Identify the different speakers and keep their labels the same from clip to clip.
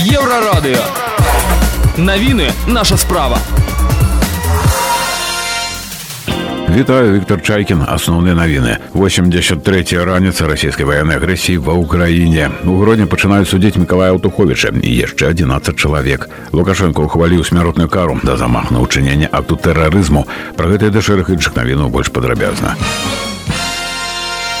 Speaker 1: Еврорадио. Новины наша справа.
Speaker 2: Вітаю Віктор Чайкін асноўныя навіны 83 раніца расійскай ваеннай агрэсіі ва ўкраіне у грудні пачынаюць судзіць мікалая аўтуховіча і яшчэ 11 чалавек лукашенко ухваліў смяротную кару да замах на ўчынення акту тэрарызму пра гэтыя да шэраг іншых навінаў больш падрабязна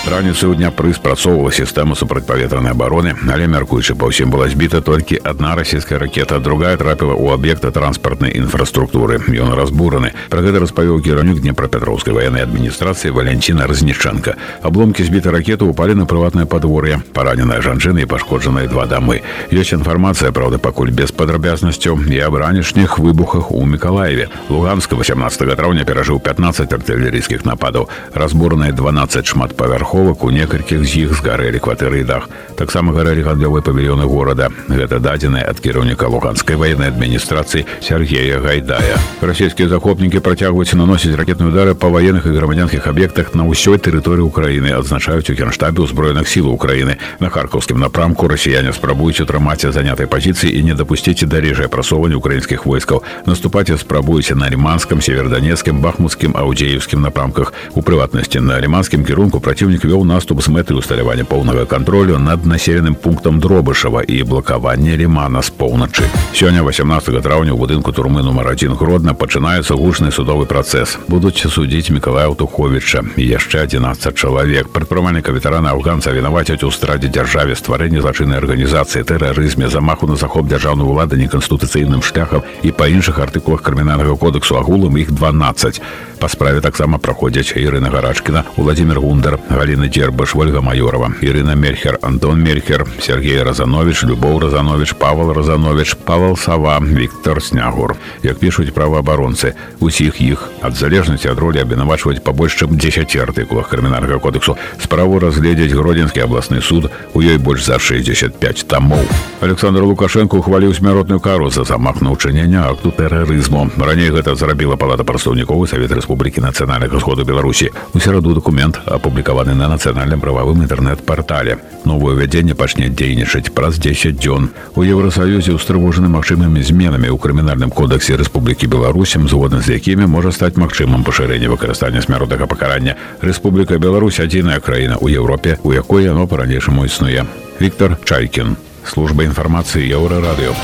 Speaker 2: Раніцаю дняпры спрацоўвала сістэму супрацьпаветранай абароны, але мяркуючы па ўсім была збіта толькі адна расійская ракета, другая трапіла ў аб'екта транспартнай інфраструктуры. Ён разбураны. Пра гэта распавёў кіраўнік днепрапетроўскай ваеннай адміністрацыі Валянціна Разнічанка. Абломкі збіта ракеты упалі на прыватнае падвор'е. Параненая жанчына і пашкоджаныя два дамы. Ёсць інфармацыя, праўда, пакуль без падрабязнасцяў і аб ранішніх выбухах у Мікалаеве. Луганска 18 траўня перажыў 15 артылерійскіх нападаў. Разбураныя 12 шматпавярховых павярховак у некалькіх з іх згарэлі кватэры і дах таксама гарэлі гандлёвыя павільёны горада гэта дадзеныя ад кіраўніка луганскай ваеннай адміністрацыі Сергея гайдая расійскія захопнікі працягваюць наносіць ракетныя удары па ваенных і грамадзянскіх аб'ектах на ўсёй тэрыторыі ўкраіны адзначаюць у генштабе ўзброеных сіл Украіны на харкаўскім напрамку расіяне спрабуюць утрымаць занятай пазіцыі і не дапусціць дарэжае прасоўванне украінскіх войскаў наступаць спрабуюць на ліманскім северданецкім бахмутскім аўдзеевскім напрамках у прыватнасці на ліманскім кірунку праціўнік Противник вел наступ с мэтай усталявання поўнага контролю над населеным пунктам дробышава і блакавання лімана з поўначы сёння 18 траўня у будынку турмы нумар один гродна пачынаецца гучны судовы працэс будуць судзіць мікалая туховича яшчэ 11 чалавек прадпрымальніка ветэрана афганца вінавацяць у страдзе дзяржаве стварэння злачыннай арганізацыі тэрарызме замаху на захоп дзяржаўнай улады неканстытуцыйным шляхам і па іншых артыкулах крымінальнага кодексу агулам іх 12 па справе таксама праходзяць Ірына гарачкіна владимир гундар галина Галина Дербаш, Ольга Майорова, Ирина Мельхер, Антон Мельхер, Сергей Разанович, Любоў Разанович, Павел Разанович, Павел Сава, Віктор Снягур. Як пішуць праваабаронцы, усіх іх ад залежнасці ад ролі абвінавачваць па больш чым 10 артыкулах крымінальнага кодексу. Справу разгледзець гродзенскі абласны суд, у ёй больш за 65 тамоў. Александр Лукашенко ухваліў смяротную кару за замах на ўчынення акту тэрарызму. Раней гэта зрабіла палата прадстаўнікоў Савет Рэспублікі нацыянальнага сходу Беларусі. У сераду дакумент апублікаваны на нацыянальным прававым інтэрнэт-партале. Новое ўвядзенне пачне дзейнічаць праз 10 дзён. У Еўросаюзе ўстрывожаны магчымымі зменамі ў крымінальным кодексе Рэспублікі Беларусем, згодна з якімі можа стаць магчымым пашырэнне выкарыстання смяротнага пакарання. Рэспубліка Беларусь адзіная краіна ў Еўропе, у якой яно па-ранейшаму існуе. Віктор Чайкін, служба інфармацыі Еўрарадыё.